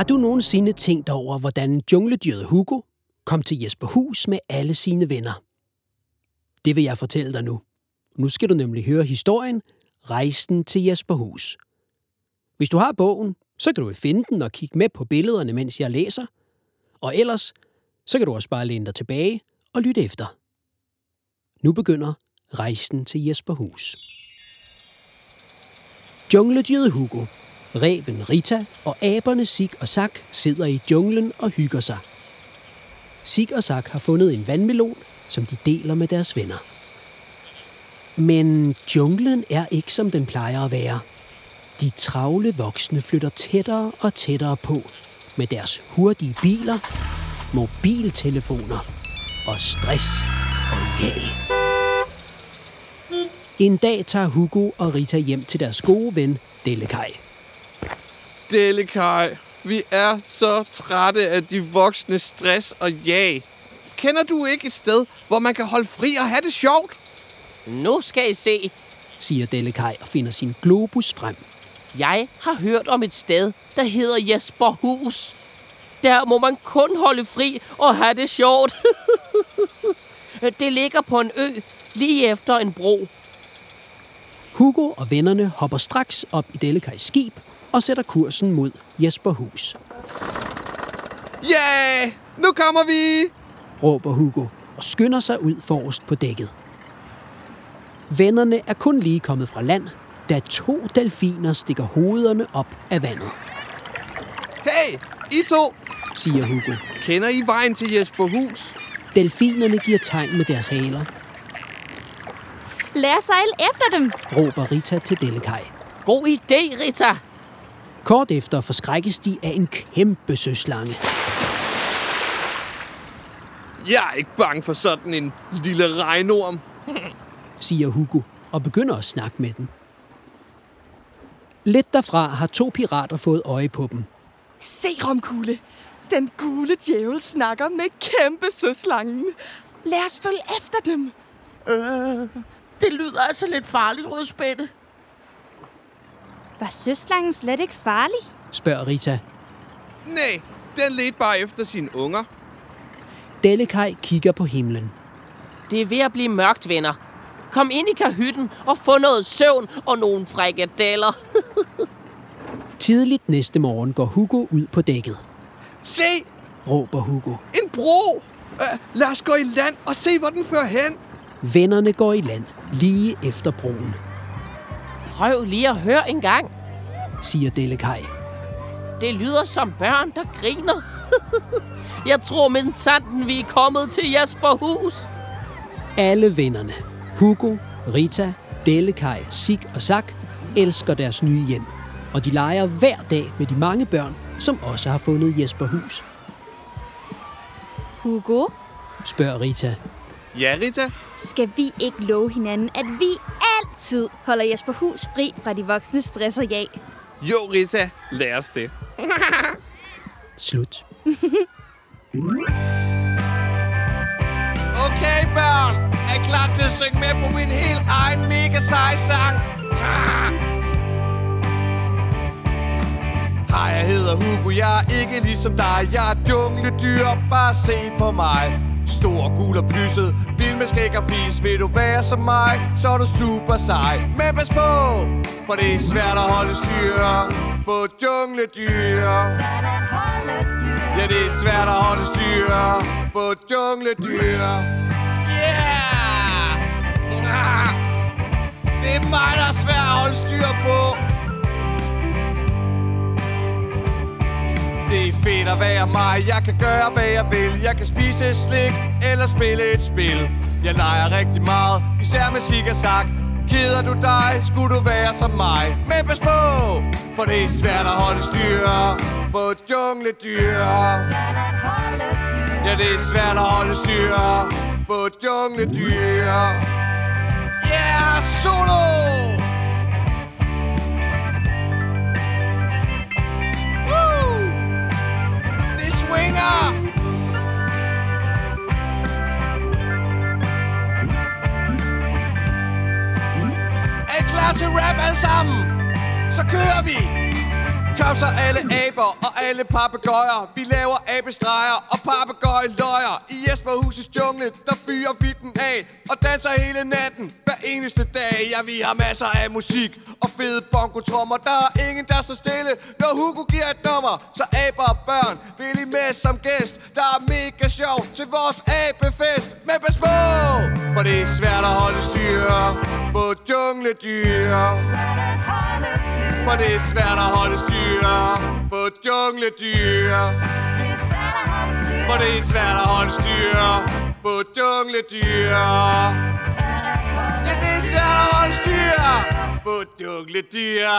Har du nogensinde tænkt over, hvordan jungledyret Hugo kom til Jesper Hus med alle sine venner? Det vil jeg fortælle dig nu. Nu skal du nemlig høre historien Rejsen til Jesper Hus. Hvis du har bogen, så kan du finde den og kigge med på billederne, mens jeg læser. Og ellers, så kan du også bare læne dig tilbage og lytte efter. Nu begynder Rejsen til Jesper Hus. Jungledyret Hugo, reven Rita og aberne Sig og Sak sidder i junglen og hygger sig. Sig og Sak har fundet en vandmelon, som de deler med deres venner. Men junglen er ikke som den plejer at være. De travle voksne flytter tættere og tættere på med deres hurtige biler, mobiltelefoner og stress og jag. En dag tager Hugo og Rita hjem til deres gode ven Delikaj. Delikaj, vi er så trætte af de voksne stress og jag. Kender du ikke et sted, hvor man kan holde fri og have det sjovt? Nu skal I se. siger Delikaj og finder sin globus frem. Jeg har hørt om et sted, der hedder Jesper Hus. Der må man kun holde fri og have det sjovt. det ligger på en ø lige efter en bro. Hugo og vennerne hopper straks op i Delikajs skib og sætter kursen mod Jesper Hus. Ja, yeah, nu kommer vi! råber Hugo og skynder sig ud forrest på dækket. Vennerne er kun lige kommet fra land, da to delfiner stikker hovederne op af vandet, Hey, I to! siger Hugo. Kender I vejen til Jesper Hus? Delfinerne giver tegn med deres haler, Lad os sejle efter dem. råber Rita til Delikaj. God idé, Rita. Kort efter forskrækkes de af en kæmpe søslange. Jeg er ikke bange for sådan en lille regnorm. siger Hugo og begynder at snakke med den. Lidt derfra har to pirater fået øje på dem. Se, Romkugle. Den gule djævel snakker med kæmpe søslangen. Lad os følge efter dem. Øh, det lyder altså lidt farligt, rødspætte. Var søslangen slet ikke farlig? spørger Rita. Nej, den ledte bare efter sine unger. Delikaj kigger på himlen. Det er ved at blive mørkt, venner. Kom ind i kahytten og få noget søvn og nogle frikadeller. Tidligt næste morgen går Hugo ud på dækket, Se, råber Hugo. en bro! Uh, lad os gå i land og se, hvor den fører hen. Vennerne går i land lige efter broen, Prøv lige at høre en gang. siger Delikaj. Det lyder som børn, der griner. Jeg tror med sanden, vi er kommet til Jesper Hus. Alle vennerne, Hugo, Rita, Delikaj, Sig og Sak, elsker deres nye hjem. Og de leger hver dag med de mange børn, som også har fundet Jesper Hus, Hugo, spørger Rita. Ja, Rita? skal vi ikke love hinanden, at vi altid holder Jesper Hus fri fra de voksne stress og jag? Jo, Rita. Lad os det. Slut. Okay, børn. Er I klar til at synge med på min helt egen mega sej sang? Hej, jeg hedder Hugo, jeg er ikke ligesom dig Jeg er jungledyr, bare se på mig Stor, gul og plysset, vild med skæg og fis. Vil du være som mig, så er du super sej. Men pas på, for det er svært at holde styr På jungledyr Ja, det er svært at holde styr På jungledyr Yeah! Ah! Det er mig, der er svært at holde styr på. Det er fedt at være mig. Jeg kan gøre, hvad jeg vil. Jeg kan spise slik Eller spille et spil. Jeg leger rigtig meget Især med sig Keder du dig, skulle du være som mig. Men pas på For det er svært at holde styr På jungledyr. Ja, det er svært at holde styr På jungledyr. Klar til rap alle sammen? Så kører vi! Kom så alle aber og alle papegøjer. Vi laver abestreger og papegøjeløjer. I Jesperhusets jungle, der fyrer vi den af Og danser hele natten, hver eneste dag Ja, vi har masser af musik og fede bongotrommer. Der er ingen, der står stille, når Hugo giver et nummer. Så aber og børn vil I med som gæst. Der er mega sjov til vores abefest. Men pas på, for det er svært at holde styr på jungledyr for det er svært at holde styr på jungledyr. For det er svært at holde styr på jungledyr. Ja, det er svært at holde styr på jungledyr.